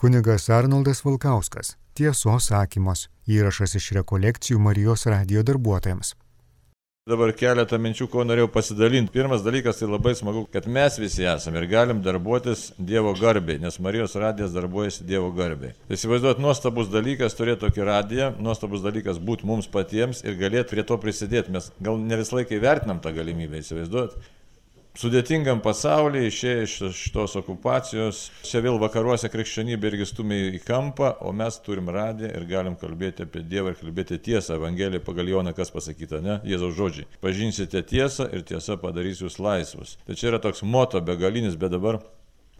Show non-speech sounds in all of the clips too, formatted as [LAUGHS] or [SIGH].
Kunigas Arnoldas Valkauskas. Tiesos sakymas. Įrašas iš rekolekcijų Marijos radio darbuotojams. Dabar keletą minčių, ko norėjau pasidalinti. Pirmas dalykas, tai labai smagu, kad mes visi esame ir galim darbuotis Dievo garbiai, nes Marijos radijas darbuojasi Dievo garbiai. Tai įsivaizduot, nuostabus dalykas turėti tokį radiją, nuostabus dalykas būti mums patiems ir galėti prie to prisidėti. Mes gal ne visą laiką įvertinam tą galimybę, įsivaizduot sudėtingam pasaulyje, išėję iš šitos okupacijos, čia vėl vakaruose krikščionybė irgi stumia į kampą, o mes turim radiją ir galim kalbėti apie Dievą ir kalbėti tiesą. Evangelija pagal Joną kas pasakyta, ne? Jėzaus žodžiai. Pažinsite tiesą ir tiesa padarys jūs laisvus. Tai čia yra toks moto begalinis, bet dabar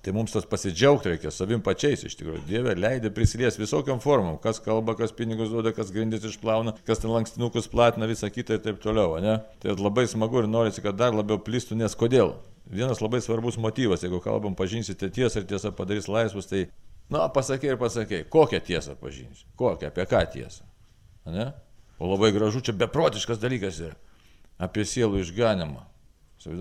Tai mums tas pasidžiaugti reikia savim pačiais iš tikrųjų. Dieve leidė prisilies visokiam formom. Kas kalba, kas pinigus duoda, kas grindis išplauna, kas ten lankstinukus platina, visą kitą ir taip toliau. Ne? Tai labai smagu ir norisi, kad dar labiau plistų, nes kodėl? Vienas labai svarbus motyvas, jeigu kalbam, pažinsite tiesą ir tiesa padarys laisvus, tai, na, pasakė ir pasakė, kokią tiesą pažinsi, kokią, apie ką tiesą. Ne? O labai gražu, čia beprotiškas dalykas yra. Apie sielų išganimą.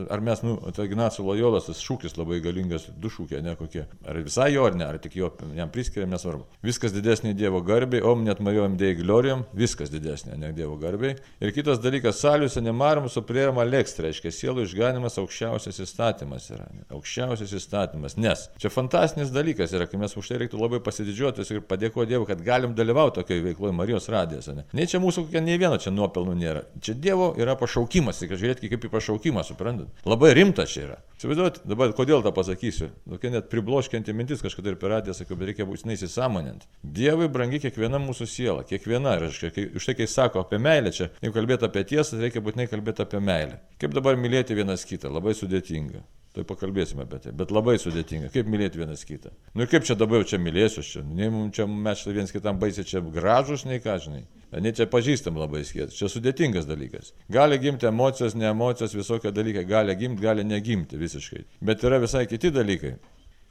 Ar mes, nu, tai Ignacio Lojolas, tas šūkis labai galingas, du šūkiai, ne kokie. Ar visai jo, ar ne, ar tik jo, jam priskiriam, nesvarbu. Viskas didesnė Dievo garbei, om net majojam Dei gloriam, viskas didesnė, ne Dievo garbei. Ir kitas dalykas, saliuose nemarim suprėrama lekst, reiškia, sielų išganimas aukščiausias įstatymas yra. Ne? Aukščiausias įstatymas, nes čia fantastinis dalykas yra, kai mes už tai reiktų labai pasididžiuoti ir padėkoti Dievui, kad galim dalyvauti tokioje veikloje Marijos radijose. Ne? ne čia mūsų kokia nei vieno čia nuopelnų nėra. Čia Dievo yra pašaukimas, tik žiūrėkite kaip į pašaukimą, suprantate suprantat? Labai rimtas čia yra. Įsivaizduot, dabar kodėl tą pasakysiu. Tokia net pribloškianti mintis kažkada ir per radiją sakiau, bet reikia būtinai įsisamonint. Dievui brangi kiekviena mūsų siela, kiekviena. Ir už tai, kai sako apie meilę, čia, jeigu kalbėti apie tiesą, reikia būtinai kalbėti apie meilę. Kaip dabar mylėti vienas kitą, labai sudėtinga. Tai pakalbėsime apie tai, bet labai sudėtinga, kaip mylėti vienas kitą. Nu ir kaip čia dabar jau čia mylėsiu, čia, nei mums čia mes čia viens kitam baisiai čia gražus, nei ką žinai. Ne čia pažįstam labai skėt, čia sudėtingas dalykas. Gali gimti emocijos, ne emocijos, visokie dalykai, gali gimti, gali negimti visiškai. Bet yra visai kiti dalykai.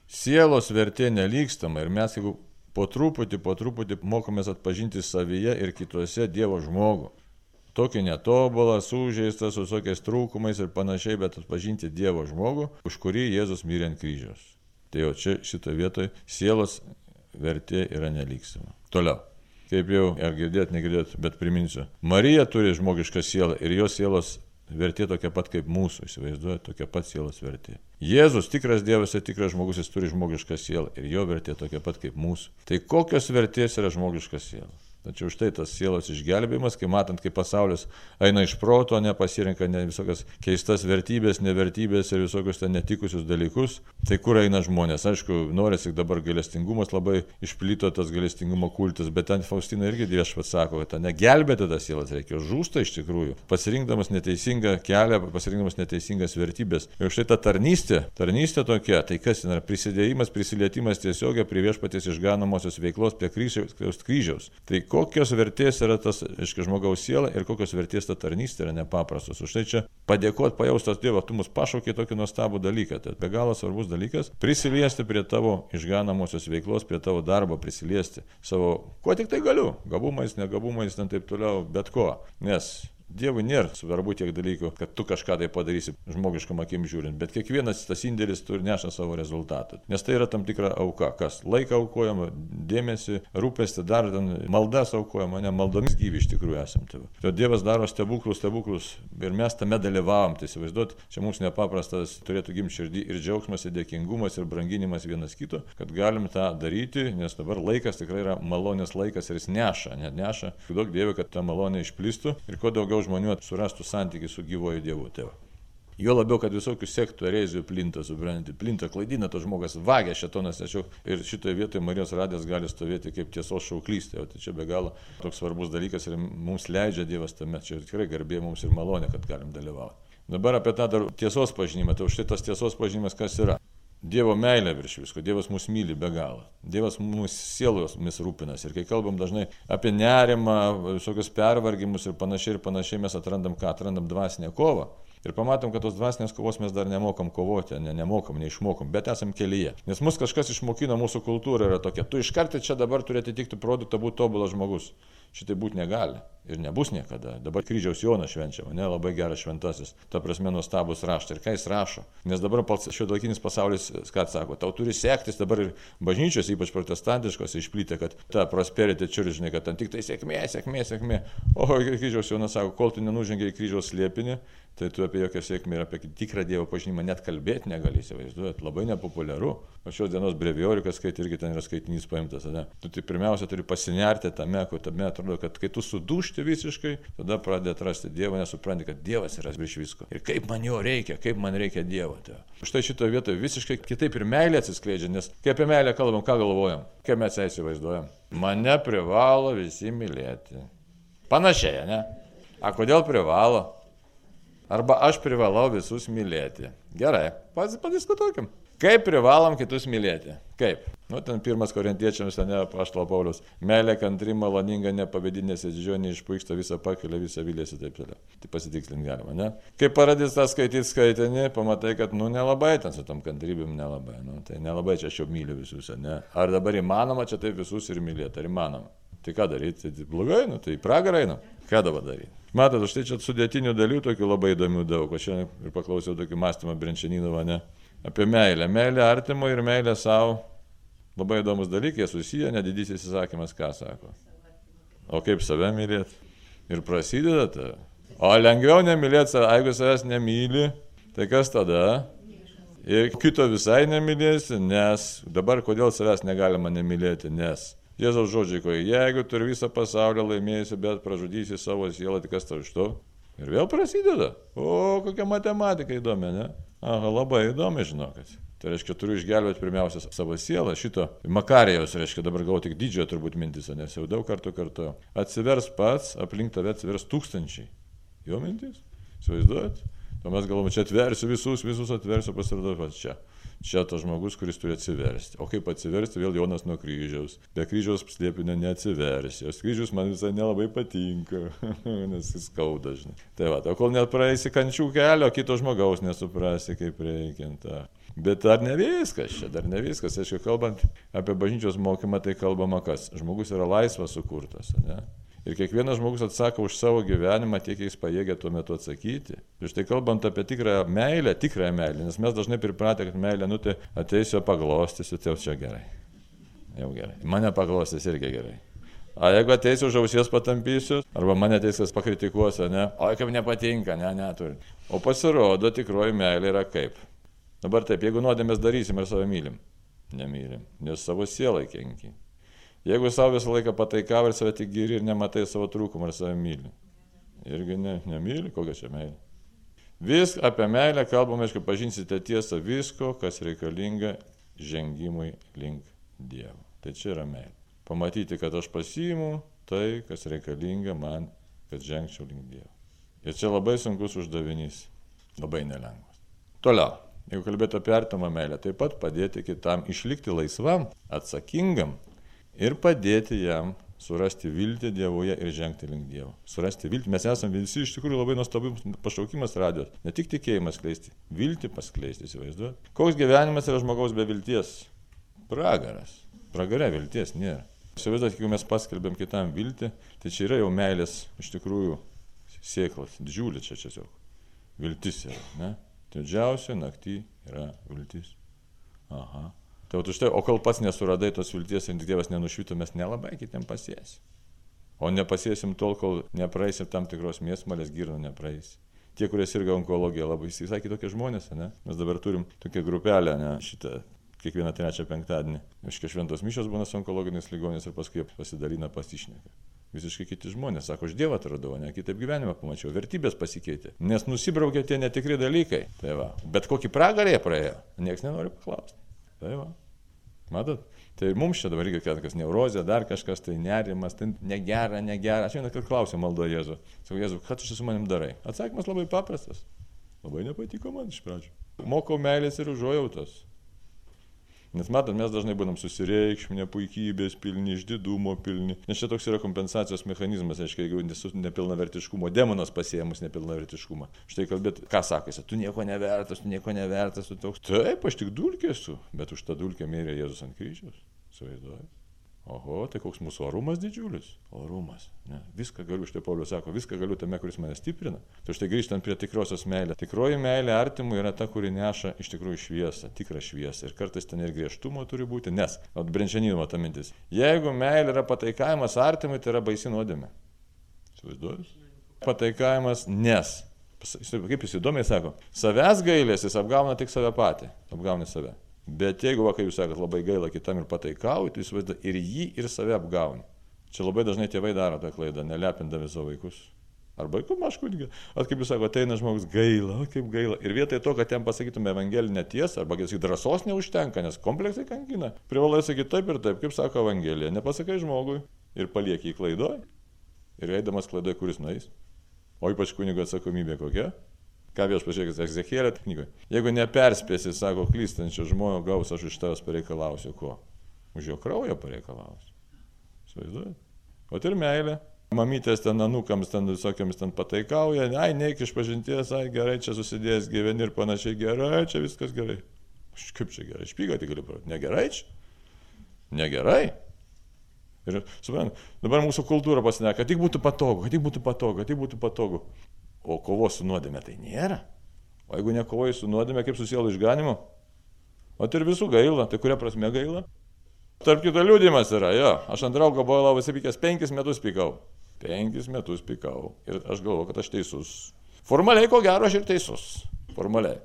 Sielos vertė nelykstama ir mes jeigu po truputį, po truputį mokomės atpažinti savyje ir kituose Dievo žmogų tokį netobulą, sužeistą, su visokiais trūkumais ir panašiai, bet atpažinti Dievo žmogų, už kurį Jėzus mirė ant kryžiaus. Tai jau čia šitoje vietoje sielos vertė yra neliksima. Toliau. Kaip jau, ar girdėt, negirdėt, bet priminsiu. Marija turi žmogišką sielą ir jos sielos vertė tokia pat kaip mūsų, įsivaizduoju, tokia pat sielos vertė. Jėzus tikras Dievas ir tikras žmogus, jis turi žmogišką sielą ir jo vertė tokia pat kaip mūsų. Tai kokios vertės yra žmogiška siela? Tačiau štai tas sielos išgelbėjimas, kai matant, kaip pasaulis eina iš proto, nepasirinka ne visokias keistas vertybės, nevertybės ir visokius ten netikusius dalykus, tai kur eina žmonės? Aišku, norisi dabar galestingumas labai išplito tas galestingumo kultas, bet ten Faustina irgi viešpat sako, kad negelbėti tas sielas reikia, žūsta iš tikrųjų, pasirinkdamas neteisingą kelią, pasirinkdamas neteisingas vertybės. Ir štai ta tarnystė, tarnystė tokia, tai kas yra prisidėjimas, prisilietimas tiesiogiai prie viešpatės išganamosios veiklos prie kryžiaus. kryžiaus. Tai kokios vertės yra tas, aiškiai, žmogaus siela ir kokios vertės ta tarnystė yra nepaprastos. Už tai čia padėkoti pajaustas Dievo, tu mus pašaukė tokį nuostabų dalyką. Tai be galo svarbus dalykas - prisiliesti prie tavo išganamosios veiklos, prie tavo darbo, prisiliesti savo, kuo tik tai galiu, gabumais, negabumais, ten taip toliau, bet ko. Nes Dievui nėra svarbu tiek dalykų, kad tu kažką tai padarysi žmogiškam akim žiūrint, bet kiekvienas tas indėlis turi neša savo rezultatą. Nes tai yra tam tikra auka. Kas? Laiką aukojama, dėmesį, rūpestį, dar ten maldas aukojama, ne maldomis gyvi iš tikrųjų esam. Tai Dievas daro stebuklus, stebuklus ir mes tame dalyvavom. Tai įsivaizduot, čia mums nepaprastas turėtų gimti širdį ir džiaugsmas, ir dėkingumas, ir branginimas vienas kito, kad galim tą daryti, nes dabar laikas tikrai yra malonės laikas ir jis neša, net neša. Daug Dievui, kad ta malonė išplistų ir kuo daugiau žmonių surastų santykių su gyvoju Dievu tėvu. Jo labiau, kad visokių sektų erezijų plinta, suprantate, plinta, klaidina to žmogas, vagia šetonas, tačiau ir šitoje vietoje Marijos radijas gali stovėti kaip tiesos šauklys, tai, tai čia be galo toks svarbus dalykas ir mums leidžia Dievas tame, čia tikrai garbė mums ir malonė, kad galim dalyvauti. Dabar apie tą dar tiesos pažinimą, tai už tai tas tiesos pažinimas kas yra? Dievo meilė virš visko, Dievas mus myli be galo, Dievas mūsų sielos rūpinasi ir kai kalbam dažnai apie nerimą, visokius pervargimus ir panašiai ir panašiai mes atrandam ką, atrandam dvasinę kovą. Ir pamatom, kad tos dvasinės kovos mes dar nemokam kovoti, ne, nemokam, neišmokom, bet esam kelyje. Nes mus kažkas išmokino, mūsų kultūra yra tokia, tu iš karto čia dabar turi atitikti produktą, būti tobulas žmogus. Šitai būti negali ir nebus niekada. Dabar kryžiaus Jonas švenčiama, ne labai geras šventasis, ta prasme nuostabus raštai. Ir ką jis rašo? Nes dabar šio laikinis pasaulis, ką sako, tau turi sektis dabar ir bažnyčios, ypač protestantiškos, išplytė, kad ta prosperity čia, žinai, kad ten tik tai sėkmė, sėkmė, sėkmė. O kryžiaus Jonas sako, kol tu nenužengiai kryžiaus slėpinį, tai tu apie jokią sėkmę ir apie tikrą Dievo pažinimą net kalbėti negali įsivaizduoti. Labai nepopuliaru. O šios dienos breviorikas skaitai irgi ten yra skaitinys paimtas. Ne? Tu tai pirmiausia turi pasinerti tame, kur tame atrodo, kad kai tu sudūšti visiškai, tada pradedi atrasti Dievą, nesupranti, kad Dievas yra virš visko. Ir kaip man jo reikia, kaip man reikia Dievo. Tai. Štai šitoje vietoje visiškai kitaip ir meilė atsiskleidžia, nes kai apie meilę kalbam, ką galvojam, kaip mes ją įsivaizduojam. Mane privalo visi mylėti. Panašiai, ne? A kodėl privalo? Arba aš privalau visus mylėti. Gerai, padiskutuokim. Kaip privalom kitus mylėti? Kaip? Nu, ten pirmas korintiečiams, ne, paštalo Paulius. Meilė, kantri, maloninga, nepavadinė, didžioji, neišpuiksta, visą pakelia, visą vilėsi taip toliau. Tai pasitikslint galima, ne? Kai pradės tą skaityti skaitinį, pamatai, kad, nu, nelabai ten su tom kantrybėm, nelabai. Nu, tai nelabai čia aš jau myliu visus, ne? Ar dabar įmanoma čia taip visus ir mylėti, ar įmanoma? Tai ką daryti? Tai blogai, nu, tai pragarą eina. Ką dabar daryti? Matot, štai čia sudėtinių dalių tokių labai įdomių daug. Aš šiandien ir paklausiau tokį mąstymą Brenčianinova, ne? Apie meilę. Meilę artimo ir meilę savo. Labai įdomus dalykai susiję, nedidysis įsakymas, ką sako. O kaip save mylėti? Ir prasideda ta. O lengviau nemylėti jeigu savęs nemyli, tai kas tada? Ir kito visai nemylėsi, nes dabar kodėl savęs negalima nemylėti, nes Jėzaus žodžiai, ko jeigu turi visą pasaulį laimėjusi, bet pražudysi savo sielą, tai kas tau iš to? Ir vėl prasideda. O, kokia matematika įdomi, ne? Aha, labai įdomi, žinokit. Tai reiškia, turiu išgelbėti pirmiausia savo sielą. Šito Makarijos, reiškia, dabar gavau tik didžiojo turbūt mintis, nes jau daug kartų kartuoju. Atsivers pats, aplink tave atsivers tūkstančiai. Jo mintis? Įsivaizduojat? Tuomet galvom, čia atversiu visus, visus atversiu, pasirodo pats čia. Čia tas žmogus, kuris turi atsiversti. O kaip atsiversti, vėl Jonas nuo kryžiaus. Be kryžiaus slėpinio neatsiversi. O kryžius man visai nelabai patinka, [LAUGHS] nes jis skauda, žinai. Tai va, o kol net praeisi kančių kelio, kito žmogaus nesuprasi, kaip reikia. Bet dar ne viskas, čia dar ne viskas. Aišku, kalbant apie bažnyčios mokymą, tai kalbama kas? Žmogus yra laisvas sukurtas, ne? Ir kiekvienas žmogus atsako už savo gyvenimą tiek, kiek jis pajėgia tuo metu atsakyti. Ir štai kalbant apie tikrąją meilę, tikrąją meilę, nes mes dažnai pripratę, kad meilė, nu tai ateisiu paglostysiu, tai čia gerai. Jau gerai. Mane paglostys irgi gerai. O jeigu ateisiu už ausies patampysiu, arba mane teisės pakritikuosiu, ne, oi kaip nepatinka, ne, neturi. O pasirodo, tikroji meilė yra kaip. Dabar taip, jeigu nuodėmės darysim ir save mylim, nemylim, nes savo sielai kenki. Jeigu savo visą laiką pataikavo ir save tik giri ir nematai savo trūkumą ir save myli. Irgi ne, nemyli, kokia čia meilė. Vis apie meilę kalbame, aišku, pažinsite tiesą visko, kas reikalinga žengimui link Dievo. Tai čia yra meilė. Pamatyti, kad aš pasiimu tai, kas reikalinga man, kad žengčiau link Dievo. Ir čia labai sunkus uždavinys. Labai nelengvas. Toliau. Jeigu kalbėtų apie artimą meilę, taip pat padėti kitam išlikti laisvam, atsakingam ir padėti jam surasti viltį Dievoje ir žengti link Dievo. Surasti viltį. Mes esame visi iš tikrųjų labai nuostabus pašaukimas radijos. Ne tik tikėjimas skleisti, viltį paskleisti, įsivaizduoju. Koks gyvenimas yra žmogaus be vilties? Pragaras. Pragare vilties nėra. Įsivaizduoju, jeigu mes paskelbėm kitam viltį, tai čia yra jau meilės iš tikrųjų sėklas. Didžiulė čia tiesiog. Viltis yra, ne? Didžiausia naktį yra viltis. Aha. Tai o, štai, o kol pats nesuradai tos vilties ir Dievas nenušvito, mes nelabai kitiem pasiesim. O nepasiesim tol, kol nepraeisim tam tikros mėsmalės, girno nepraeisi. Tie, kurie sirga onkologija, labai visai kitokie žmonės, ne? Mes dabar turim tokią grupelę, ne, šitą kiekvieną trečią penktadienį. Iškia šventos mišios būna su onkologiniais ligonės ir paskui pasidalina pasišneka. Visiškai kiti žmonės, sako, aš Dievą atradau, ne kitaip gyvenimą pamačiau, vertybės pasikeitė, nes nusibraukė tie netikri dalykai. Tai va, bet kokį pragarę praėjo, niekas nenori paklausti. Tai va. Matot? Tai mums čia dabar reikia, kad kas neurozė, dar kažkas, tai nerimas, tai negera, negera. Aš vieną kartą klausiau maldo Jėzų. Sakau, Jėzų, ką tu čia su manim darai? Atsakymas labai paprastas. Labai nepatiko man iš pradžių. Mokau meilės ir užuojautos. Nes matot, mes dažnai būnam susireikšminę, puikybės pilni, išdidumo pilni. Nes čia toks yra kompensacijos mechanizmas, aiškiai, jeigu nesu nepilnavertiškumo, demonas pasiemus nepilnavertiškumą. Štai kalbėt, ką sakai, tu nieko nevertas, tu nieko nevertas, tu toks. Taip, aš tik dulkė esu, bet už tą dulkę mirė Jėzus ant kryžiaus. Suvaizduoju. Oho, tai koks mūsų orumas didžiulis? Orumas. Ne. Viską galiu, štai Paulius sako, viską galiu tame, kuris mane stiprina. Tai štai grįžtant prie tikrosios meilės. Tikroji meilė artimui yra ta, kuri neša iš tikrųjų šviesą, tikrą šviesą. Ir kartais ten ir griežtumo turi būti, nes, atbrenčianimo ta mintis. Jeigu meilė yra pataikavimas artimui, tai yra baisi nuodėmė. Įsivaizduoju? Pataikavimas nes. Kaip jis įdomiai sako, savęs gailėsis apgauna tik save patį, apgauni save. Bet jeigu, va, kaip jūs sakote, labai gaila kitam ir pataikauji, tai jūs ir jį, ir save apgauni. Čia labai dažnai tėvai daro tą klaidą, nelepindami savo vaikus. Arba kaip aš kūdikį. At kaip jūs sakote, ateina žmogus gaila, kaip gaila. Ir vietoj to, kad jam pasakytume evangelinę tiesą, arba kad drąsos neužtenka, nes kompleksai kankina. Privalai sakyti taip ir taip, kaip sako evangelija. Nepasakai žmogui ir palieki į klaidoje. Ir eidamas klaidoje, kuris nueis. O ypač kunigo atsakomybė kokia? Ką viešpačiai Ezekėlė knygoje. Jeigu neperspėsi, sako, klystančio žmojo gaus, aš iš tavęs pareikalausiu ko? Už jo kraujo pareikalausiu. Svaizduoju. O ir meilė. Mamytės ten anukams ten visokiams ten pataikauja, ai, neik iš pažinties, ai, gerai, čia susidėjęs gyveni ir panašiai, gerai, čia viskas gerai. Kaip čia gerai, špyga tik galiu parodyti. Negerai čia? Negerai. Ir, suprantate, dabar mūsų kultūra pasineka, kad tik būtų patogu, kad tik būtų patogu, kad tik būtų patogu. O kovos su nuodėme tai nėra. O jeigu nekovoji su nuodėme, kaip susielo išganimu? O tai ir visų gaila, tai kuria prasme gaila? Tarp kito liūdimas yra, jo, aš ant draugo buvau labai sapykęs, penkis metus pikau. Penkis metus pikau. Ir aš galvoju, kad aš teisus. Formaliai, ko gero, aš ir teisus. Formaliai.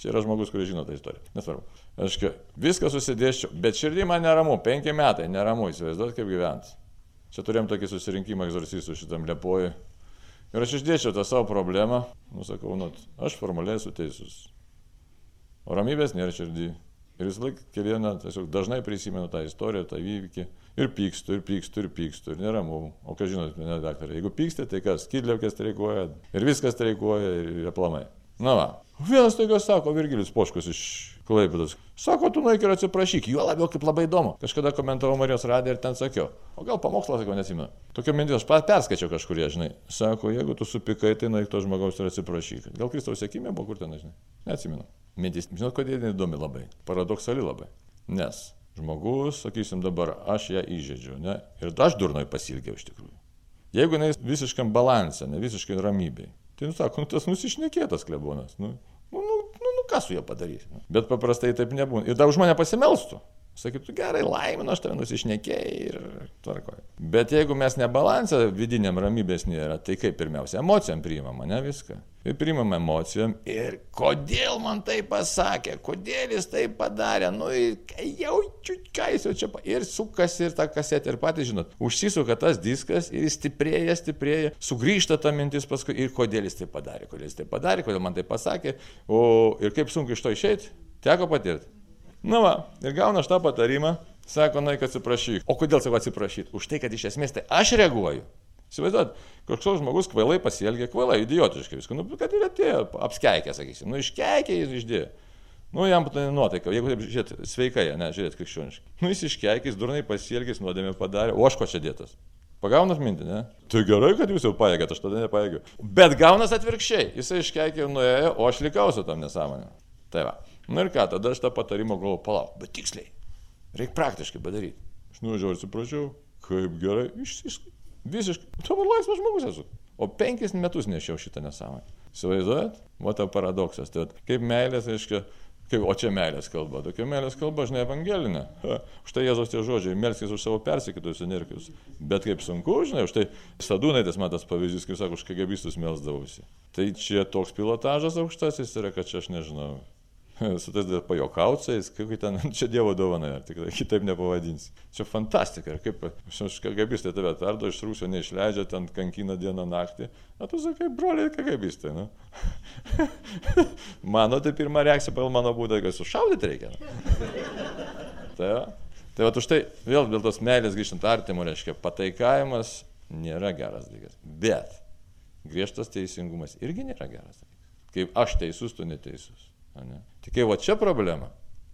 Čia yra žmogus, kuris žino tą istoriją. Nesvarbu. Aš viską susidėščiau, bet širdį man neramu, penki metai neramu, įsivaizduot, kaip gyventi. Čia turėjom tokį susirinkimą egzorcistų šitam Liepojui. Ir aš išdėčiau tą savo problemą, nusakau, nu, aš formaliai esu teisus. O ramybės nėra širdį. Ir vis laik kiekvieną, tiesiog dažnai prisimenu tą istoriją, tą įvykį. Ir pykstu, ir pykstu, ir pykstu, ir neramu. O ką žinot, ne daktarai, jeigu pyksti, tai kas, skydliaukės streikuoja, ir viskas streikuoja, ir aplamai. Na va. Vienas taiga sako, Virgilis Poškus iš Klaipėdas. Sako, tu nueik ir atsiprašyk, juo labiau kaip labai įdomu. Kažkada komentavau Marijos radiją ir ten sakiau, o gal pamokslą, sakau, nesimenu. Tokia mintis, aš perskaičiau kažkur, žinai. Sako, jeigu tu supykai, tai nueik to žmogaus ir atsiprašyk. Gal Kristaus sėkimė buvo kur ten, žinai. Neatsimenu. Mintis, žinot, kodėl įdomi labai. Paradoksali labai. Nes žmogus, sakysim dabar, aš ją įžeidžiu, ne? Ir aš durnai pasilgiau iš tikrųjų. Jeigu jinai visiškam balansė, ne visiškai ramybei, tai, nu, sako, nu, tas nusišnekėtas klebonas. Nu, nu, nu, ką su juo padarysi. Bet paprastai taip nebūna. Ir dar už mane pasimelstų. Sakytų, gerai, laiminu, aš tave nusišnekėjai ir tvarkoju. Bet jeigu mes nebalansą vidiniam ramybės nėra, tai kaip pirmiausia, emocijam priimama, ne viską. Ir priimam emocijom ir kodėl man tai pasakė, kodėl jis tai padarė, nu jaučiu, ką jis jau čia, ir sukasi ir tą kasetę, ir patys žinot, užsisuka tas diskas ir jis stiprėja, stiprėja, sugrįžta ta mintis paskui ir kodėl jis tai padarė, kodėl jis tai padarė, kodėl man tai pasakė, o ir kaip sunku iš to išeiti, teko patirti. Na va, ir gauna aš tą patarimą, sako, na, kad atsiprašyk. O kodėl sako atsiprašyti? Už tai, kad iš esmės tai aš reaguoju. Įsivaizduot, kažkoks žmogus kvailai pasielgė, kvailai, idiotiškai viską, nu, kad ir atėjo, apskeikė, sakysim, nu, iškeikė jis išdėjo. Nu, jam tai nuotaika, jeigu taip žiūrėt, sveikai, ne, žiūrėt, krikščioniškai. Nu, jis iškeikė, durnai pasielgė, nuodėmė padarė, o aš ko čia dėtas. Pagaunat mintį, ne? Tai gerai, kad jūs jau pajėgėt, aš tada nepajėgiu. Bet gaunas atvirkščiai, jisai iškeikė ir nuėjo, o aš likau su tam nesąmonė. Tai va. Na ir ką, tada aš tą patarimą galvoju, palauk, bet tiksliai. Reikia praktiškai padaryti. Aš nuvažiavau ir suprašiau, kaip gerai, iš, iš, visiškai, dabar laisvas žmogus esu. O penkis metus nešiau šitą nesąmonę. Įsivaizduojat? O ta paradoksas. Tai kaip meilės, aiškiai, kaip, o čia meilės kalba. Tokia meilės kalba, žinai, evangelinė. Ha, štai Jėzos tie žodžiai, melskis už savo persikitus energijos. Bet kaip sunku, žinai, štai sadūnaitis matas pavyzdys, kaip sako, už kagabistus melsdavausi. Tai čia toks pilotažas aukštasis yra, kad čia aš nežinau. [LAUGHS] su tais pajokaucais, kaip ten, [LAUGHS] čia Dievo dovana, ar tikrai kitaip nepavadinsi. Čia fantastika, ir kaip kagabistai tave tardo, iš rūsio neišleidžia, ten kankina dieną naktį, o tu sakai, broliai kagabistai, nu. [LAUGHS] mano tai pirma reakcija pagal mano būdą, kad sušaudyti reikia. tai, va. tai va, už tai vėl dėl tos meilės grįžtant artimo, reiškia, pataikavimas nėra geras dalykas. Bet griežtas teisingumas irgi nėra geras dalykas. Kaip aš teisus, tu neteisus. Tik kai va čia problema,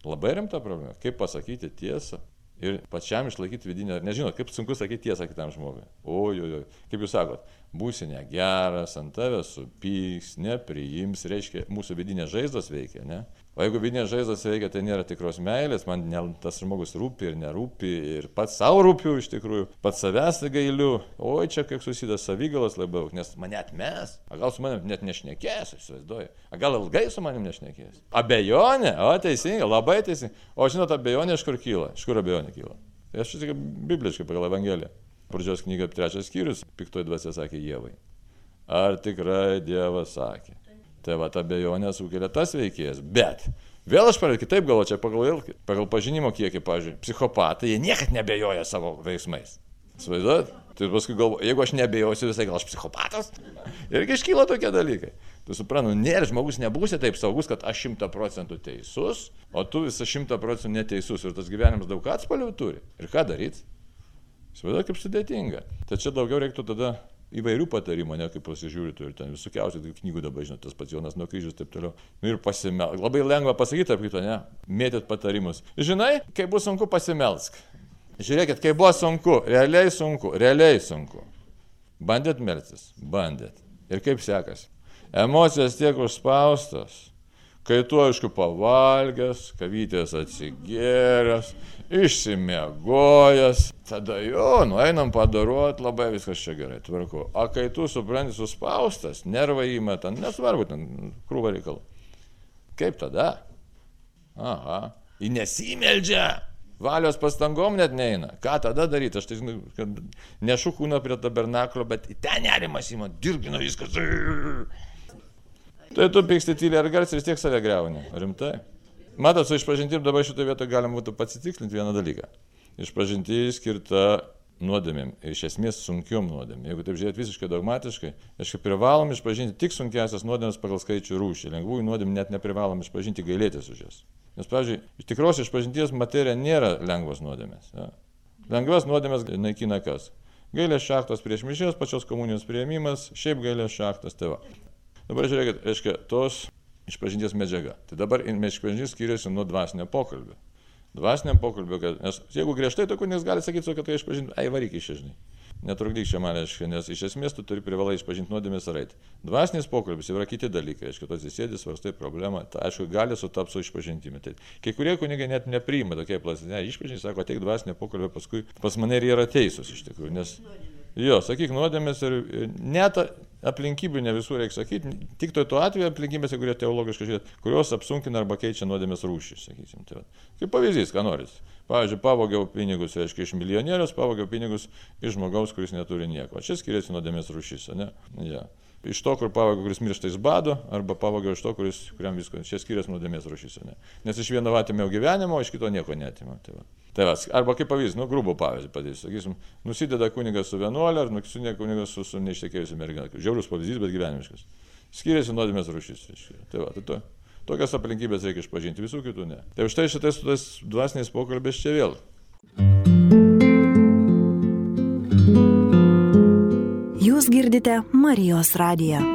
labai rimta problema, kaip pasakyti tiesą ir pačiam išlaikyti vidinę, nežinot, kaip sunku sakyti tiesą kitam žmogui. Ojojoj, kaip jūs sakot, būsi negeras, ant tavęs supyks, nepriims, reiškia, mūsų vidinės žaizdos veikia, ne? O jeigu vidinės žaizdos veikia, tai nėra tikros meilės, man ne, tas žmogus rūpi ir nerūpi, ir pats savo rūpiu iš tikrųjų, pats savęs gailiu, oi čia kiek susideda savygalas labiau, nes mane atmes, a gal su manim net nešnekės, įsivaizduoju, a gal ilgai su manim nešnekės. Abejonė, o teisingai, labai teisingai. O žinot, abejonė iš kur kyla, iš kur abejonė kyla. Tai aš tik bibliškai pagal Evangeliją. Pradžios knyga trečias skyrius, piktoji dvasia sakė Dievai. Ar tikrai Dievas sakė? Tai va, ta abejonė sukelia tas veikėjas. Bet vėl aš pradedu kitaip galvoju, čia pagal, pagal pažinimo kiekį, pažiūrėjau, psichopatai, jie niekad nebejoja savo veiksmais. Svaiduot? Tai paskui galvoju, jeigu aš nebejosiu visai, gal aš psichopatas? Irgi iškyla tokie dalykai. Tu suprantu, nėra žmogus nebūsi taip saugus, kad aš šimta procentų teisus, o tu visą šimta procentų neteisus ir tas gyvenimas daug atspalvių turi. Ir ką daryti? Svaiduot, kaip sudėtinga. Tačiau daugiau reiktų tada įvairių patarimų, ne kaip pasižiūrėtų ir ten visokiausių tai knygų dabar, žinot, tas pats Jonas nuo kryžius ir taip toliau. Nu ir pasimel. Labai lengva pasakyti, apie kito, ne? Mėtyt patarimus. Žinai, kai bus sunku pasimelsk. Žiūrėkit, kai buvo sunku, realiai sunku, realiai sunku. Bandėt melstis? Bandėt. Ir kaip sekasi? Emocijos tiek užspaustos, kai tu aišku pavalgęs, kavytės atsigėręs, išsimiegojęs, tada jo, nueinam padaruot, labai viskas čia gerai, tvarku. O kai tu supranti suspaustas, nervai įmeta, nesvarbu, ten krūva reikalų. Kaip tada? Aha, į nesimeldžia. Valios pastangom net neina. Ką tada daryti? Aš tai žinau, kad nešu kūną prie tabernaklio, bet ten nerimas įma, dirgina viskas. Tai tu pyksti tyliai ar garsiai vis tiek save greuni. Rimtai. Matot, su išpažintim dabar šitoje vietoje galima būtų pasitikslinti vieną dalyką. Išpažinti skirta nuodėmėm, iš esmės sunkiom nuodėmėm. Jeigu taip žiūrėt visiškai dogmatiškai, aišku, privalom išpažinti tik sunkiasias nuodėmės pagal skaičių rūšį. Lengvųjų nuodėmė net neprivalom išpažinti gailėtis už jas. Nes, pavyzdžiui, iš tikros išpažinties materija nėra lengvos nuodėmės. Ja. Lengvas nuodėmės naikina kas? Gailės šaktas prieš mišės, pačios komunijos prieimimas, šiaip gailės šaktas tėva. Dabar žiūrėkit, reiškia, tos išpažinties medžiaga. Tai dabar išpažintis skiriasi nuo dvasinio pokalbio. Dvasiniam pokalbio, kad, nes jeigu griežtai, tai kunigas gali sakyti, kad tai išpažinti, ai varyk iš žinai. Netrukdyk čia man, reiškia, nes iš esmės tu turi privalai išpažinti nuodėmės ar eiti. Dvasinis pokalbis yra kiti dalykai, reiškia, tu atsisėdis, svarstai problemą, tai aišku, gali sutapti su išpažintimi. Tai kai kurie kunigai net nepriima tokie plastai, ne, išpažinti, sako, ateik dvasinio pokalbio, paskui pas mane ir yra teisūs iš tikrųjų, nes Jo, sakyk nuodėmės ir net aplinkybių ne visų reikia sakyti, tik to, to atveju aplinkybėse, kurie teologiškai žiūrėt, kurios apsunkina arba keičia nuodėmės rūšį, sakysim. Tai. Kaip pavyzdys, ką norit. Pavyzdžiui, pavogiau pinigus, reiškia, iš milijonierius, pavogiau pinigus iš žmogaus, kuris neturi nieko. Čia skiriasi nuodėmės rūšys, ne? Ja iš to, kur pavogė, kuris miršta iš bado, arba pavogė iš to, kuris, kuriam visko. Čia skiriasi nuodėmės rušys. Ne? Nes iš vieno atėmiau gyvenimo, iš kito nieko netimau. Tai va. tai va, arba kaip pavyzdys, nu, grubų pavyzdį padėsiu. Sakysim, nusideda kunigas su vienuolė, ar nusideda kunigas su, su neištekėjusiu mergina. Žiaurus pavyzdys, bet gyvenimiškas. Skiriasi nuodėmės rušys. Tai va, tai to. Tokias aplinkybės reikia išpažinti, visų kitų ne. Tai už tai šitais dvasiniais pokalbės čia vėl. Jūs girdite Marijos radiją. Tai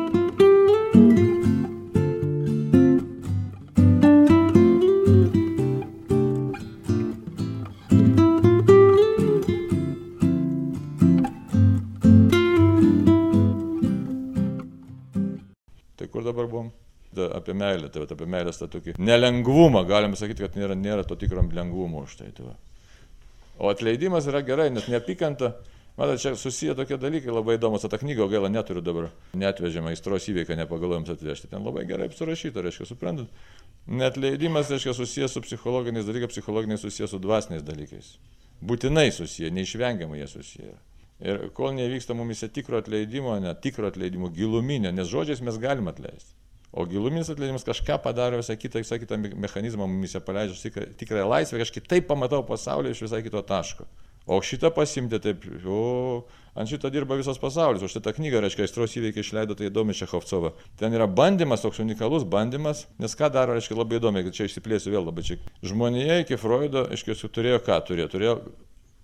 kur dabar buvom? Da, apie meilę, tai va, apie meilės tą tokį nelengvumą, galim sakyti, kad nėra, nėra to tikro lengvumo už tai. tai va. o atleidimas yra gerai, nes neapykanta Matot, čia susiję tokie dalykai labai įdomus, tą knygą gaila neturiu dabar, netvežėme aistros įveiką, nepagalvojom atvežti. Ten labai gerai surašyta, reiškia, suprantat. Net leidimas, reiškia, susijęs su psichologiniais dalykais, psichologiniais susijęs su dvasiniais dalykais. Būtinai susiję, neišvengiamai jie susiję. Ir kol nevyksta mumise tikro atleidimo, ne tikro atleidimo, giluminio, nes žodžiais mes galime atleisti. O giluminis atleidimas kažką padaro visą kitą, visą kitą mechanizmą mumise paleidžia, tikrą, tikrą laisvę, aš kitaip pamatau pasaulį iš visai kito taško. O šitą pasimti taip, o ant šito dirba visas pasaulis. O šitą knygą, reiškia, aistros įveikiai išleido tai įdomi Šechovcova. Ten yra bandymas, toks unikalus bandymas, nes ką daro, reiškia, labai įdomi, kad čia išsiplėsiu vėl labai čia. Žmonėje iki Freudo, aiškiai, turėjo ką turėjo, turėjo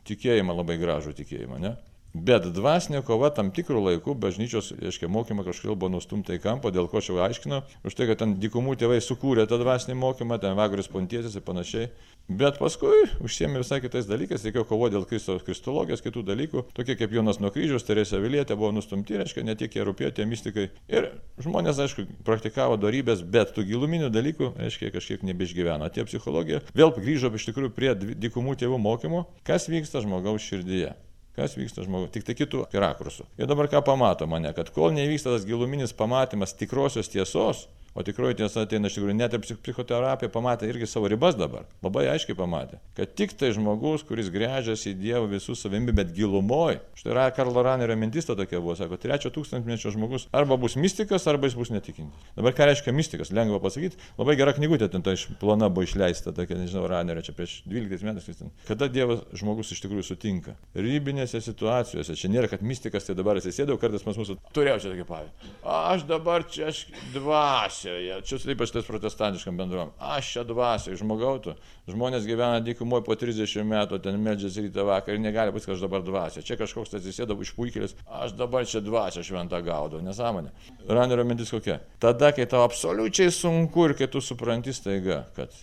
tikėjimą labai gražų tikėjimą, ne? Bet dvasinė kova tam tikrų laikų bažnyčios, aiškiai, mokymą kažkodėl buvo nustumta į kampą, dėl ko aš jau aiškinau, už tai, kad ten dykumų tėvai sukūrė tą dvasinį mokymą, ten vagarius pontietis ir panašiai. Bet paskui užsiemė visai kitais dalykais, reikėjo kovoti dėl Kristos kristologijos, kitų dalykų, tokie kaip Jonas nuo kryžiaus, Teresė Vilietė buvo nustumti, reiškia, ne tik jie rūpėjo tie mystikai. Ir žmonės, aišku, praktikavo darybės, bet tų giluminių dalykų, reiškia, kažkiek nebeišgyveno. Tie psichologija vėl grįžo iš tikrųjų prie dykumų tėvų mokymo, kas vyksta žmogaus širdyje kas vyksta žmogus, tik tai kitų rakursų. Ir dabar ką pamato mane, kad kol nevyksta tas giluminis pamatymas tikrosios tiesos, O tikroji tiesa ateina iš tikrųjų, net ir psichoterapija pamatė irgi savo ribas dabar. Labai aiškiai pamatė, kad tik tai žmogus, kuris grėžiasi į Dievą visų savimi, bet gilumoji. Štai yra Karlo Ranerio mintis ta tokia buvo, sako, trečio tūkstantmečio žmogus arba bus mystikas, arba jis bus netikintis. Dabar ką reiškia mystikas, lengva pasakyti, labai gera knygutė ten ta iš plana buvo išleista, tokia, nežinau, Ranerio čia prieš 12 metais. Kada Dievas žmogus iš tikrųjų sutinka? Rybinėse situacijose, čia nėra, kad mystikas tai dabar atsisėdau, kartais pas mūsų turėjau čia tokį pavyzdį. Aš dabar čia aš dvasia dvasioje, čia ypač tas protestantiškam bendruom. Aš čia dvasioje, žmogautų. Žmonės gyvena dykumoje po 30 metų, ten medžiasi rytą vakarą ir negali būti, kad aš dabar dvasia. Čia kažkoks atsisėda iš puikėlis, aš dabar čia dvasia šventą gaudau, nesąmonė. Ranerio mintis kokia? Tada, kai tau absoliučiai sunku ir kai tu supranti staiga, kad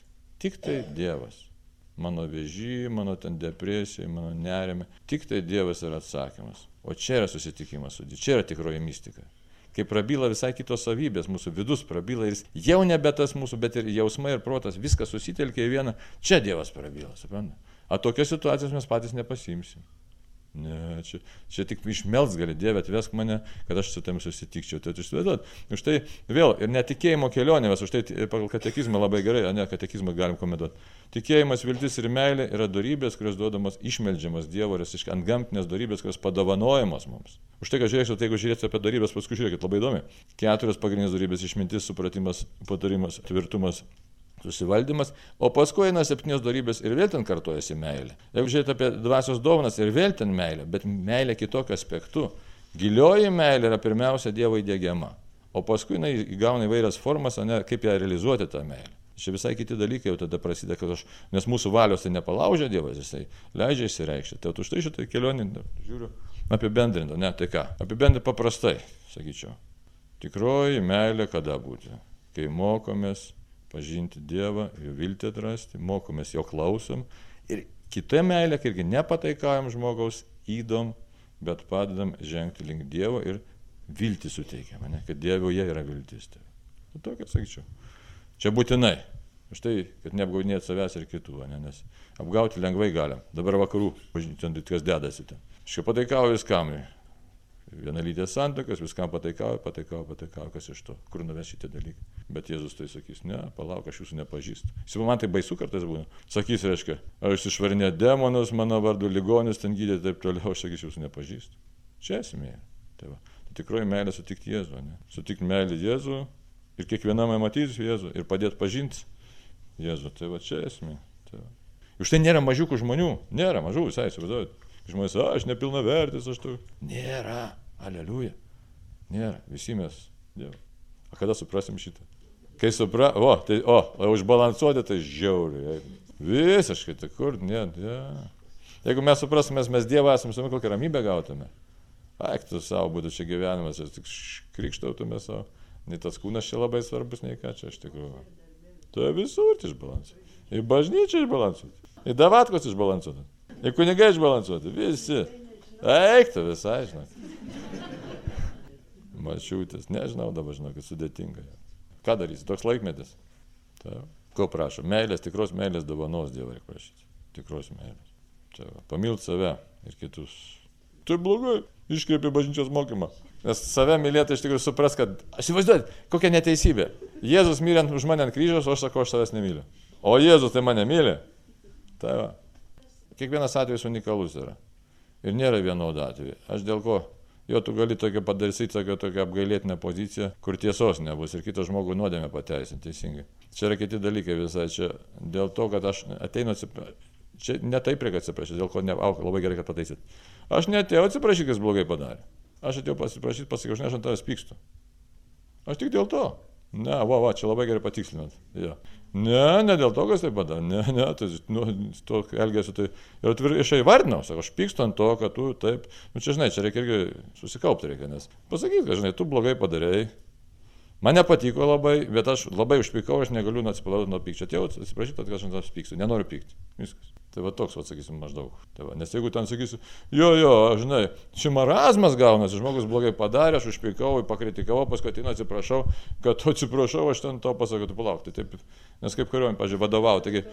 tik tai Dievas mano vėžį, mano ten depresija, mano nerime. Tik tai Dievas yra atsakymas. O čia yra susitikimas su Dievu, čia yra tikroji mistika kai prabyla visai kitos savybės, mūsų vidus prabyla ir jau nebe tas mūsų, bet ir jausmai ir protas, viskas susitelkia į vieną, čia Dievas prabyla, suprantate? O tokios situacijos mes patys nepasimsim. Ne, čia, čia tik išmelts gali, Dieve, atvesk mane, kad aš su tam susitikčiau. Tai išsivaizduot. Už tai vėl ir netikėjimo kelionė, mes už tai pagal katekizmą labai gerai, ne, katekizmą galim komentuoti. Tikėjimas, viltis ir meilė yra darybės, kurios duodamos išmeldžiamas Dievo, ir ant gamtinės darybės, kurios padovanojamos mums. Už tai, kad žiūrėsiu, tai jeigu žiūrėsite apie darybės, paskui žiūrėkit, labai įdomi. Keturios pagrindinės darybės - išmintis, supratimas, patarimas, tvirtumas, susivaldymas, o paskui eina septynios darybės ir vėl ten kartojasi meilė. Jeigu žiūrėt apie dvasios dovanas ir vėl ten meilė, bet meilė kitokiu aspektu. Gilioji meilė yra pirmiausia Dievo įdėgiama, o paskui jinai įgauna įvairias formas, o ne kaip ją realizuoti tą meilę. Čia visai kiti dalykai jau tada prasideda, kad aš, nes mūsų valios tai nepalaužia Dievas, jisai leidžia įsireikšti. Tai už tai šitą kelionį, žiūriu, apibendrinta, ne, tai ką, apibendrinta paprastai, sakyčiau. Tikroji meilė kada būti? Kai mokomės pažinti Dievą, jo viltį atrasti, mokomės jo klausom. Ir kita meilė, kai irgi nepataikaujam žmogaus įdom, bet padedam žengti link Dievo ir viltį suteikiam, ne, kad Dievoje yra viltis. Tai, nu, tokia, sakyčiau. Čia būtinai. Štai, kad neapgaudinėt savęs ir kitų, ne, nes apgauti lengvai galim. Dabar vakarų, ten kas dedasi ten. Aš jau pataikauju viskam, vienalytės santokas, viskam pataikauja, pataikauja, pataikauja, kas iš to, kur nuves šitie dalykai. Bet Jėzus tai sakys, ne, palauk, aš jūsų nepažįstu. Jis man tai baisu kartais būna. Sakys, reiškia, aš išvarinė demonus, mano vardu ligonius ten gydė taip toliau, aš sakysiu, jūsų nepažįstu. Čia esmė. Tai, va. tai tikroji meilė sutikti Jėzų, ne? Sutikti meilę Jėzų ir kiekviename matyti Jėzų ir padėti pažinti Jėzų. Tai va čia esmė. Tai va. Už tai nėra mažiukų žmonių, nėra mažų visai, įsivaizduojate. Žmonės, aš nepilna vertis, aš tu. Nėra. Aleliuja. Nėra. Visi mes. Dievo. O kada suprasim šitą? Kai supra... O, tai, o, užbalansuoti tai žiauriai. Visiškai, tai kur, ne, ne. Jeigu mes suprasime, mes Dievą esame, su kokią ramybę gautume. Aiktų savo būtų čia gyvenimas, ir tik krikštautume savo. Nei tas kūnas čia labai svarbus, nei ką čia iš tikrųjų. Tai visur išbalansuoti. Į bažnyčią išbalansuoti. Į davatkos išbalansuoti. Į kunigai išbalansuoti. Visi. Eiktų visai, žinok. Mačiūtis, nežinau dabar, žinau, kad sudėtinga. Ką darysi, toks laikmetis. Ta. Ko prašo? Meilės, tikros meilės dovanos Dievui reikia prašyti. Tikros meilės. Čia, pamilt save ir kitus. Tai blogai, iškreipė bažnyčios mokymą. Nes save mylėti iš tikrųjų supras, kad, aš įsivaizduoju, kokia neteisybė. Jėzus mylint už mane ant kryžiaus, o aš sakau, aš savęs nemyliu. O Jėzus tai mane myli. Tai va. Kiekvienas atvejis unikalus yra. Ir nėra vienodo atveju. Aš dėl ko Jo tu gali tokią padaryti, tokią, tokią apgailėtinę poziciją, kur tiesos nebus ir kitą žmogų nuodėmę pateisinti teisingai. Čia yra kiti dalykai visai. Čia dėl to, kad aš ateinu atsiprašyti. Čia ne taip reikia atsiprašyti, dėl ko ne, au, labai gerai, kad pataisyt. Aš netėjau atsiprašyti, kas blogai padarė. Aš atėjau pasiprašyti, pasakiau, aš ne aš ant tavęs pykstu. Aš tik dėl to. Ne, va, va, čia labai gerai patikslinat. Ja. Ne, ne dėl to, kas tai padarė, ne, ne, tai, nu, to elgesiu tai ir atvirkščiai vardinau, sakau, aš pykstu ant to, kad tu taip, nu čia žinai, čia reikia irgi susikaupti reikia, nes pasakyk, kad žinai, tu blogai padarėjai, Man nepatiko labai, bet aš labai užpykau, aš negaliu atsipalauti nuo pykčio. Atėjau atsiprašyti, kad aš ant tavęs pykstu, nenoriu pykti. Viskas. Tai va toks, va, sakysim, maždaug. Tai va, nes jeigu ten sakysiu, jo, jo, žinai, čia marazmas gaunasi, žmogus blogai padarė, aš užpykau, pakritikavau, paskui atinu atsiprašau, kad atsiprašau, aš ten to pasakau, tu palauk. Tai taip, nes kaip kariuomenė, pažiūrėjau, vadovau. Taigi,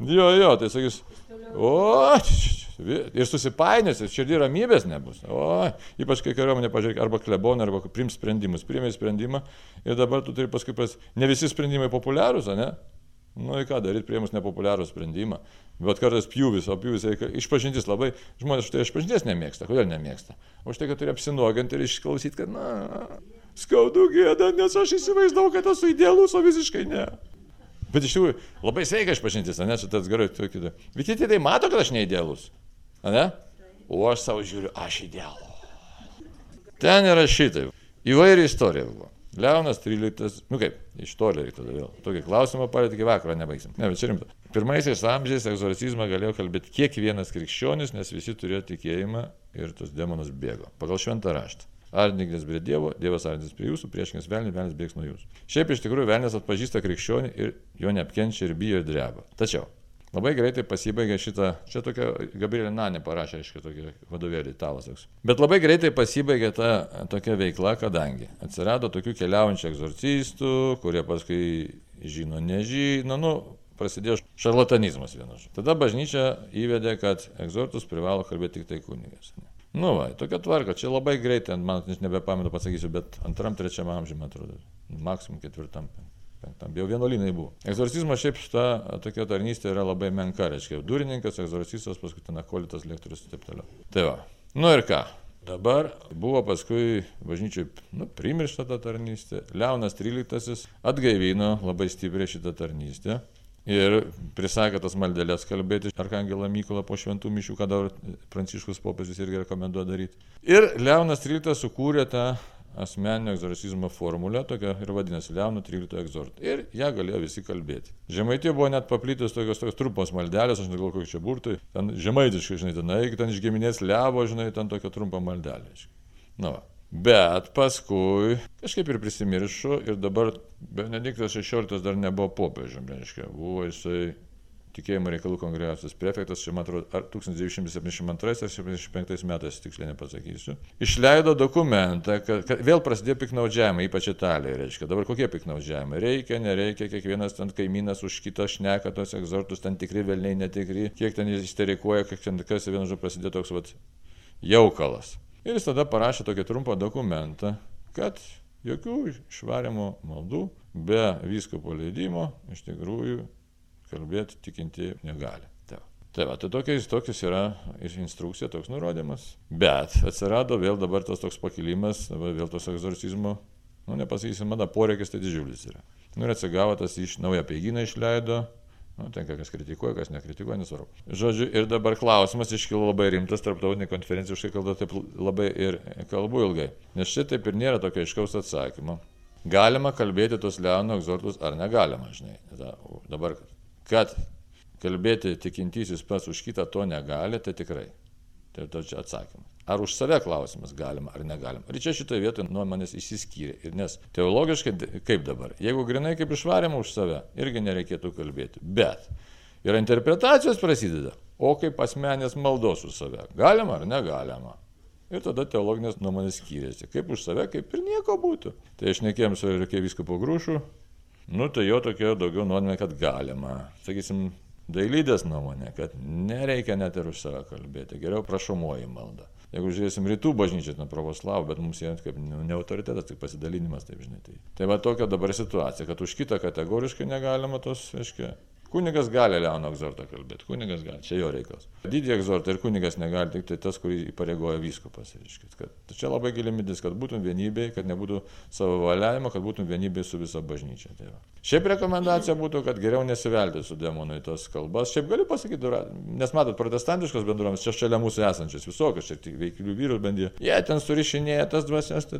jo, jo, tai sakys, o, ir susipainės, ir širdį ramybės nebus. O, ypač kai kariuomenė, pažiūrėk, arba klebonai, arba prims sprendimus. Priėmė sprendimą ir dabar tu turi paskui pas... Ne visi sprendimai populiarūs, ne? Nu, į ką daryti, prieimus nepopuliarų sprendimą. Bet kartais pjūvis, o pjūvis išpažintis labai, žmonės štai išpažinties nemėgsta. Kodėl nemėgsta? O štai, kad turi apsinuoginti ir išklausyti, kad, na, skaudu gėda, nes aš įsivaizdavau, kad esu idealus, o visiškai ne. Bet iš tikrųjų, labai sveika išpažintis, ne, šitas gerai, tu. Bet kiti tai mato, kad aš neidealus. Ne? O aš savo žiūriu, aš idealu. Ten yra šitai. Įvairi istorija buvo. Leonas 13, nu kaip, iš toli reikia tada vėl. Tokį klausimą palėtė iki vakaro, nebaigsim. Ne, bet čia rimta. Pirmaisiais amžiais egzorcizmą galėjo kalbėti kiekvienas krikščionis, nes visi turėjo tikėjimą ir tas demonas bėgo. Pagal šventą raštą. Ardinkis prie Dievo, Dievas ardinkis prie jūsų, priešingas velnis, velnis bėgs nuo jūsų. Šiaip iš tikrųjų velnis atpažįsta krikščionį ir jo neapkenčia ir bijo ir dreba. Tačiau Labai greitai pasibaigė šitą, čia tokia Gabrielė Nanė parašė, aišku, tokį vadovėlį italas toks. Bet labai greitai pasibaigė ta tokia veikla, kadangi atsirado tokių keliaujančių egzorcistų, kurie paskui žino, nežino, nu, prasidėjo šarlatanizmas vienas. Tada bažnyčia įvedė, kad egzortus privalo kalbėti tik tai kunigas. Nu, va, tokia tvarka, čia labai greitai, man nebepamenu pasakysiu, bet antram, trečiam amžiui, man atrodo, maksimum ketvirtam penktam, jau vienuolynai buvo. Egzorcizmas šiaip šita tokia tarnystė yra labai menka, reiškia, durininkas, egzorcistas, paskui ten akolitas, lektorius ir taip toliau. Tai va. Nu ir ką? Dabar buvo paskui bažnyčiai nu, primiršta ta tarnystė. Leonas XIII atgaivino labai stipriai šitą tarnystę. Ir prisakė tas maldelės kalbėti Arkangelą Mykolą po šventų mišių, ką dabar Pranciškus popiežius irgi rekomenduoja daryti. Ir Leonas XIII sukūrė tą asmeninio egzorcizmo formulę, tokia ir vadinasi Leono 13 egzort. Ir ją galėjo visi kalbėti. Žemaitė buvo net paplitęs tokios, tokios trumpos maldelės, aš negalvoju, kokie čia burtai, ten žemaitiškai, žinai, ten eik, ten iš giminės levo, žinai, ten tokia trumpa maldelė. Na, va. Bet paskui kažkaip ir prisimiršo ir dabar Benediktas XVI dar nebuvo popiežiumi, reiškia, buvo jisai tikėjimo reikalų kongregacijos prefektas, čia man atrodo, ar 1972 ar 1975 metais, tiksliai nepasakysiu, išleido dokumentą, kad, kad vėl prasidėjo piknaudžiavimai, ypač Italijoje, reiškia. Dabar kokie piknaudžiavimai? Reikia, nereikia, kiekvienas ten kaimynas už kitą šneka tos egzortus, ten tikri velniai, netikri, kiek ten jis isterikuoja, kiek ten kas vienu žodžiu prasidėjo toks vat jaukalas. Ir jis tada parašė tokį trumpą dokumentą, kad jokių išvarimo maldų be viskopo leidimo iš tikrųjų kalbėti tikintieji negali. Tai, va, tai tokiais, tokius yra instrukcija, toks nurodymas. Bet atsirado vėl dabar tas toks pakilimas, vėl tos egzorcizmo, nu nepasakysim, mada poreikis tai didžiulis yra. Nu ir atsigavo tas iš naują peiginą išleido, Nu, ten kas kritikuoja, kas nekritikuoja, nesvarbu. Žodžiu, ir dabar klausimas iškilo labai rimtas, tarptautinė konferencija už tai kalba taip labai ir kalbu ilgai. Nes šitaip ir nėra tokio aiškaus atsakymo. Galima kalbėti tos Leono egzortus ar negalima, žinai. Dabar kad kalbėti tikintysis pats už kitą to negali, tai tikrai. Tai to čia atsakymas. Ar už save klausimas galima ar negalima. Ir čia šitoje vietoje nuomonės išsiskyrė. Ir nes teologiškai kaip dabar, jeigu grinai kaip išvarėma už save, irgi nereikėtų kalbėti. Bet ir interpretacijos prasideda. O kaip asmenės maldos už save. Galima ar negalima. Ir tada teologinės nuomonės skyrėsi. Kaip už save, kaip ir nieko būtų. Tai aš nekėjom su reikia visko po grūšų, Nu, tai jo tokia daugiau nuomonė, kad galima. Sakysim, dailydės nuomonė, kad nereikia net ir už save kalbėti, geriau prašomoji malda. Jeigu žiūrėsim rytų bažnyčią, nuo pravoslavų, bet mums jie kaip ne autoritetas, tik pasidalinimas, taip žinai. Tai, tai va tokia dabar situacija, kad už kitą kategoriškai negalima tos, aiškiai, Kunigas gali Leono egzortą kalbėti, kunigas gali, čia jo reikalas. Didį egzortą ir kunigas negali, tik tai tas, kurį įpareigoja vyskupas. Kad, čia labai gili mintis, kad būtum vienybėj, kad nebūtų savo valiavimo, kad būtum vienybėj su visa bažnyčia. Tai va. Šiaip rekomendacija būtų, kad geriau nesivelti su demonu į tos kalbas. Šiaip galiu pasakyti, nes matot, protestantiškos bendruomenės, čia šalia mūsų esančios, visokios, čia tik veikilių vyrų bendė, jie ten surišinėja tas dvasias,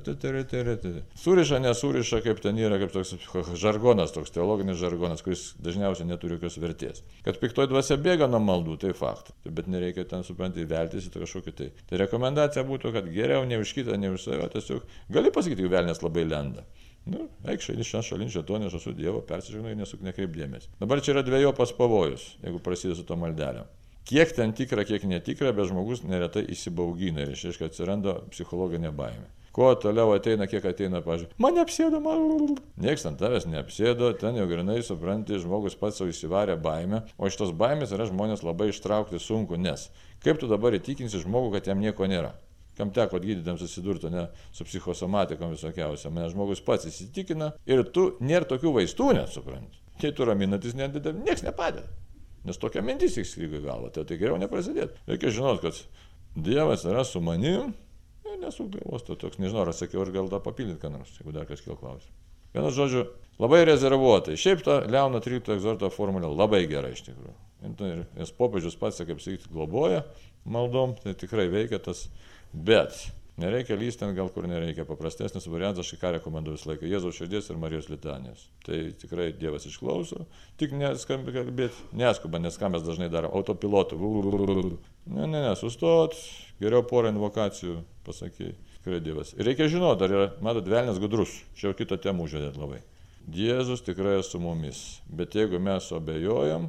suriša, nesuriša, kaip ten yra, kaip toks žargonas, toks teologinis žargonas, kuris dažniausiai neturi jokios vertės. Kad piktoji dvasia bėga nuo maldų, tai faktas. Bet nereikia ten, suprantate, veltis į kažkokį tai. Tai rekomendacija būtų, kad geriau ne už kitą, ne už save, tiesiog gali pasakyti, jeigu velnės labai lenda. Nu, eik šalin šią šalin, čia to nežasu Dievo, persižinai, nesuk nekreip dėmesį. Dabar čia yra dviejopas pavojus, jeigu prasidės su to maldelio. Kiek ten tikra, kiek netikra, bet žmogus neretai įsibaugina ir išaiškiai atsiranda psichologinė baimė. Kuo toliau ateina, kiek ateina, pažiūrėjau, mane apsėdo, man. Niekas ant tavęs neapsėdo, ten jau grinai supranti, žmogus pats savo įsivarė baimę, o iš tos baimės yra žmonės labai ištraukti sunku, nes kaip tu dabar įtikinsi žmogų, kad jam nieko nėra? Kam teko gydytėms susidurti, ne, su psichosomatikom visokiausia, mane žmogus pats įsitikina ir tu nėra tokių vaistų, nesupranti. Tai tu raminantis niekas nepadeda. Nes tokia mintis įskrygo į galvą, tai, tai geriau neprasidėti. Reikia žinoti, kad Dievas yra su manim, nesuk galvos, to toks, nežinau, ar atsakiau, ar gal tą papildyti, ką nors, jeigu dar kažkiek klausim. Vienas žodžiu, labai rezervuotai. Šiaip ta Leono 13 egzorto formulė labai gera iš tikrųjų. Nes popiežius pats, kaip sakyti, globoja maldom, tai tikrai veikia tas, bet Nereikia lysti ten gal kur nereikia. Paprastesnis variantas, aš ką rekomenduoju visą laiką - Jėzaus širdies ir Marijos litanės. Tai tikrai Dievas išklauso. Tik neskambi kalbėti, neskuba, nes ką mes dažnai darome - autopilotų. Ne, ne, ne, sustot, geriau porą invokacijų pasakai. Tikrai Dievas. Ir reikia žinoti, ar yra, matot, velnės gudrus. Čia jau kitą temą užvedėt labai. Jėzus tikrai su mumis. Bet jeigu mes abejojam,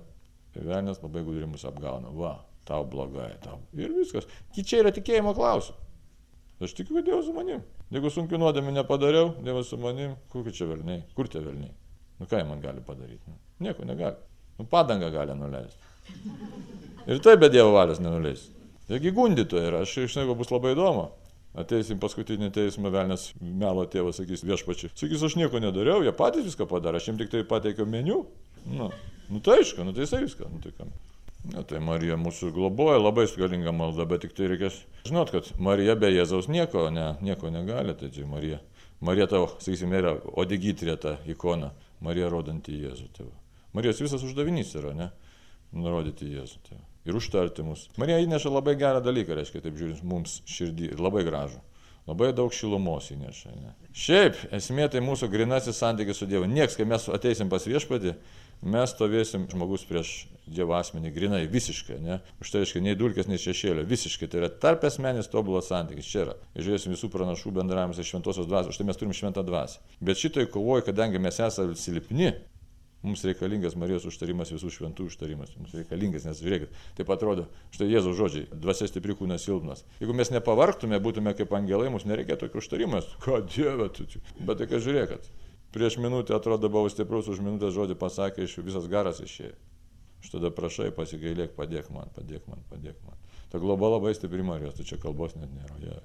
tai velnės labai gudriai mus apgauna. Va, tau blogai, tau. Ir viskas. Čia yra tikėjimo klausimas. Aš tikiu, kad Dievas su manim. Jeigu sunkių nuodėmė nepadariau, Dievas su manim, kokie čia velniai, kur tie velniai? Nu ką jie man gali padaryti? Nu, nieko negali. Nu padangą gali nuleisti. Ir tai be Dievo valios nenuleis. Taigi gundytoja yra, aš išnegu bus labai įdomu. Ateisim paskutinį teismą, velnės melo tėvas sakys viešpačiai. Sakys, aš nieko nedariau, jie patys viską padarė, aš jiems tik tai pateikiau meniu. Nu, nu tai aišku, nu tai jisai viską, nu tai kam. Na tai Marija mūsų globoja, labai galinga malda, bet tik tai reikės žinot, kad Marija be Jėzaus nieko, ne, nieko negali, tai čia Marija. Marija tavo, sakysim, yra odigitrė ta ikona, Marija rodanti Jėzų. Tai Marijos visas uždavinys yra, ne? Nurodyti Jėzų. Tai ir užtarti mus. Marija įneša labai gerą dalyką, reiškia, taip žiūrint, mums širdį ir labai gražų. Labai daug šilumos įneša. Ne? Šiaip esmė tai mūsų grinasis santykis su Dievu. Niekas, kai mes ateisim pas viešpatį, mes stovėsim žmogus prieš Dievo asmenį grinai, visiškai, ne? Už tai reiškia, nei dulkės, nei šešėlio, visiškai. Tai yra tarp esmenis tobulas santykis. Čia yra. Ir žiūrėsim visų pranašų bendravimas ir šventosios dvasios, už tai mes turim šventą dvasę. Bet šitoj kovoje, kadangi mes esame silpni, Mums reikalingas Marijos užtarimas, visų šventų užtarimas. Mums reikalingas, nes žiūrėkit, taip atrodo, štai Jėzaus žodžiai, dvasia stipri kūnas silpnas. Jeigu mes nepavarktume, būtume kaip angelai, mums nereikėtų tokio užtarimas. [LAUGHS] Ką Dieve, tu čia. Bet tai ką žiūrėkit, Prieš minutę atrodo buvau stiprus, už minutę žodį pasakė, iš visas garas išėjo. Aš tada prašai, pasigailėk, padėk man, padėk man, padėk man. Ta globa labai stipri Marijos, tu čia kalbos net nėra. Ja.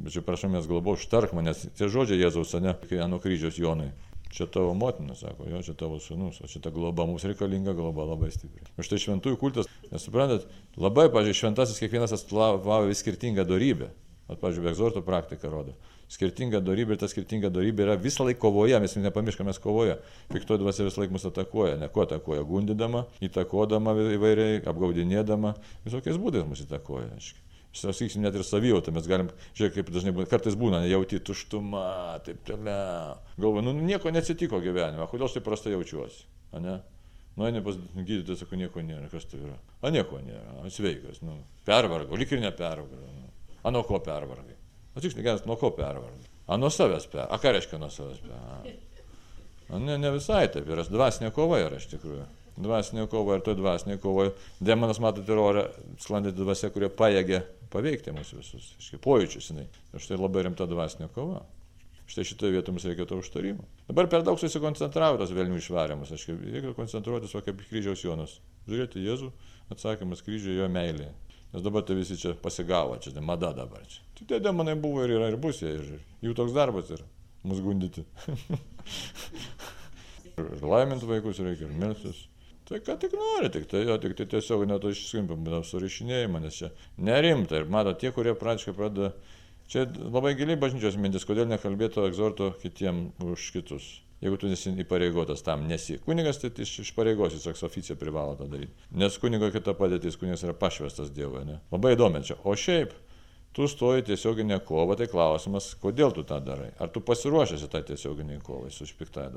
Bet čia prašomės globo, užtark man, nes tie žodžiai Jėzaus, ne, kai ant kryžiaus Jonai. Čia tavo motina, sako, jo, čia tavo sunus, o čia ta globa, mums reikalinga globa labai stipri. Už tai šventųjų kultas, nesuprantat, labai, pažiūrėjau, šventasis kiekvienas atstovauja vis skirtingą darybę. At, pažiūrėjau, egzorto praktika rodo skirtinga darybė ir ta skirtinga darybė yra visą laiką kovoje, mes nepamirškame kovoje. Piktoji dvasia visą laiką mus atakuoja, ne ko atakuoja, gundydama, įtakodama įvairiai, apgaudinėdama, visokiais būdais mus įtakoja. Aiškiai. Sakysim, net ir savijautą mes galim, žiūrėk, kaip dažnai būna, kartais būna, jauti tuštumą, taip toliau. Galvoju, nu nieko neatsitiko gyvenime, kodėl aš taip prastai jaučiuosi, ne? Nueini pas gydytoją, sako, nieko nėra, kas tai yra? A, nieko nėra, sveikas, nu, pervargo, lik ir nepervargo. Nu. A, nuo ko pervargai? Tiksliai geras, nuo ko pervargo? A, nuo savęs per. A, ką reiškia nuo savęs per? A, ne, ne visai taip yra, dvasinė kova yra iš tikrųjų. Dvasinė kova ir to dvasinė kova. Demonas, matote, yra ore sklandyti dvasia, kurie pajėgia paveikti mūsų visus, iškai pojūčius jinai. Ir štai labai rimta dvasinė kova. Štai šitoje vietoje mums reikia to užtarimo. Dabar per daug susikoncentravo tas vėlinių išvarimas. Aš reikia koncentruotis, o kaip kryžiaus Jonas. Žiūrėti Jėzų, atsakymas kryžiuje jo meilė. Nes dabar tai visi čia pasigavo, čia tai mada dabar. Čia. Tai tie demonai buvo ir yra ir bus jie. Ir jų toks darbas yra. Mus gundyti. [LAUGHS] ir laiminti vaikus reikia, ir melstis. Tai ką tik nori, tik tai jo, tik tai tiesiog net išskimpam, surišinėjimą, nes čia nerimta. Ir mato, tie, kurie praktiškai pradeda, čia labai giliai bažnyčios mintis, kodėl nekalbėto egzorto kitiem už kitus. Jeigu tu nesi įpareigotas tam, nesi. Kunigas tai iš, iš pareigos, jis toks oficija privalo tą daryti. Nes kunigo kita padėtis, kunigas yra pašvestas Dievo, ne? Labai įdomi čia. O šiaip, tu stoji tiesioginę kovą, tai klausimas, kodėl tu tą darai? Ar tu pasiruošęs tą tiesioginį kovą su špiktąją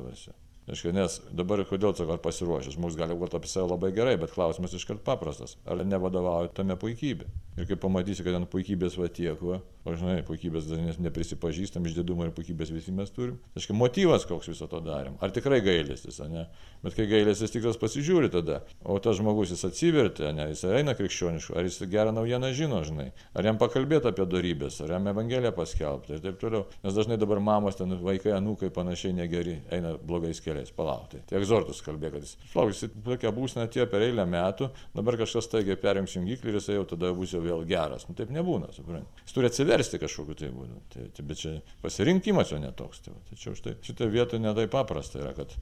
Aiškia, nes dabar kodėl sakot pasiruošęs, mums gali būti apie save labai gerai, bet klausimas iškart paprastas. Ar nevadovauja tame puikybė? Ir kai pamatysi, kad ten puikybės va tiek, va, o žinai, puikybės dažnai neprisipažįstam, išdidumo ir puikybės visi mes turim. Aiškia, motyvas koks viso to darėm. Ar tikrai gailestis, ne? Bet kai gailestis tik tas pasižiūri tada, o tas žmogus jis atsivertė, ne, jis eina krikščionišku, ar jis gerą naujieną žino, žinai, ar jam pakalbėti apie darybės, ar jam Evangeliją paskelbti ir taip toliau. Nes dažnai dabar mamos ten vaikai, anūkai panašiai negeri, eina blogais keliais, palaukti. Tai egzortus kalbė, kad jis, palauk, jis tokia būsina atėjo per eilę metų, dabar kažkas taigiai perjungs jungiklį ir jis jau tada bus jau vėl geras. Nu, taip nebūna, suprantate. Jis turi atsiversti kažkokiu tai būdu. Tai, tai, bet čia pasirinkimas jo netoks. Tai, tai čia už tai šitą vietą netai paprasta yra, kad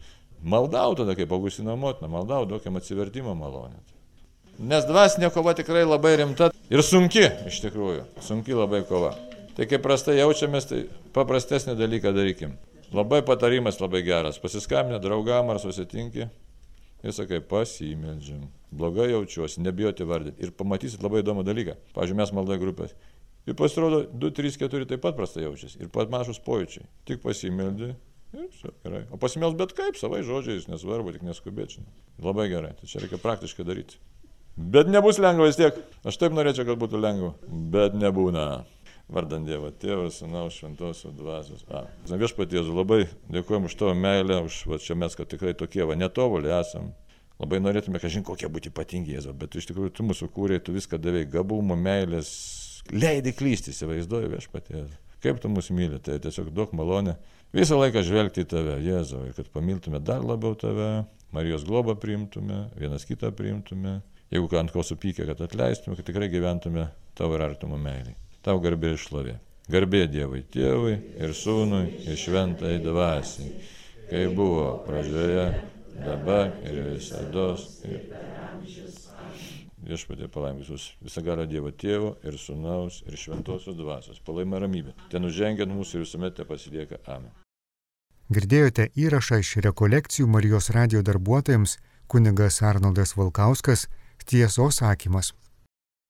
maldau tada, kaip Augustino motina, maldau, duokiam atsivertimo malonę. Nes dvasinė kova tikrai labai rimta ir sunki, iš tikrųjų. Sunki labai kova. Tai kaip prastai jaučiamės, tai paprastesnį dalyką darykim. Labai patarimas labai geras. Pasiskambinę draugam ar susitinki, ir sakai, pasimeldžiam blogai jaučiuosi, nebijoti vardinti. Ir pamatysit labai įdomų dalyką. Pavyzdžiui, mes maldai grupės. Ir pasirodo, 2, 3, 4 taip pat prastai jaučiasi. Ir panašus pojūčiai. Tik pasimeldė. Ir visą gerai. O pasimels bet kaip, savai žodžiais, nesvarbu, tik neskubėčiau. Labai gerai. Tai čia reikia praktiškai daryti. Bet nebus lengva vis tiek. Aš taip norėčiau, kad būtų lengva. Bet nebūna. Vardant Dievo Tėvas, Sūnaus, Šventosios Dvasios. A. Viešpaties, labai dėkojom už tavo meilę, už va, čia mes, kad tikrai tokie va netobuli esam. Labai norėtume, kažin kokie būti ypatingi Jėzau, bet iš tikrųjų tu mūsų kūrė, tu viską davai, gabumo, meilės, leidai klysti, įsivaizduoju viešpatie. Kaip tu mūsų myli, tai tiesiog duok malonę visą laiką žvelgti į tave, Jėzau, ir kad pamiltume dar labiau tave, Marijos globą priimtume, vienas kitą priimtume, jeigu ant ko supykę, kad atleistume, kad tikrai gyventume tavo ir artimo meiliai. Tau garbė ir šlovė. Garbė Dievui, Tėvui ir Sūnui ir Šventai Dvasiai, kai buvo pradžioje dabar ir visada. Viešpatė palaimės visus visagalio Dievo Tėvo ir Sūnaus ir Šventosios Dvasios. Palaima ramybė. Ten užžengiant mūsų ir visuomet te pasilieka. Amen. Girdėjote įrašą iš rekolekcijų Marijos radio darbuotojams kunigas Arnoldas Valkauskas Tiesos sakymas.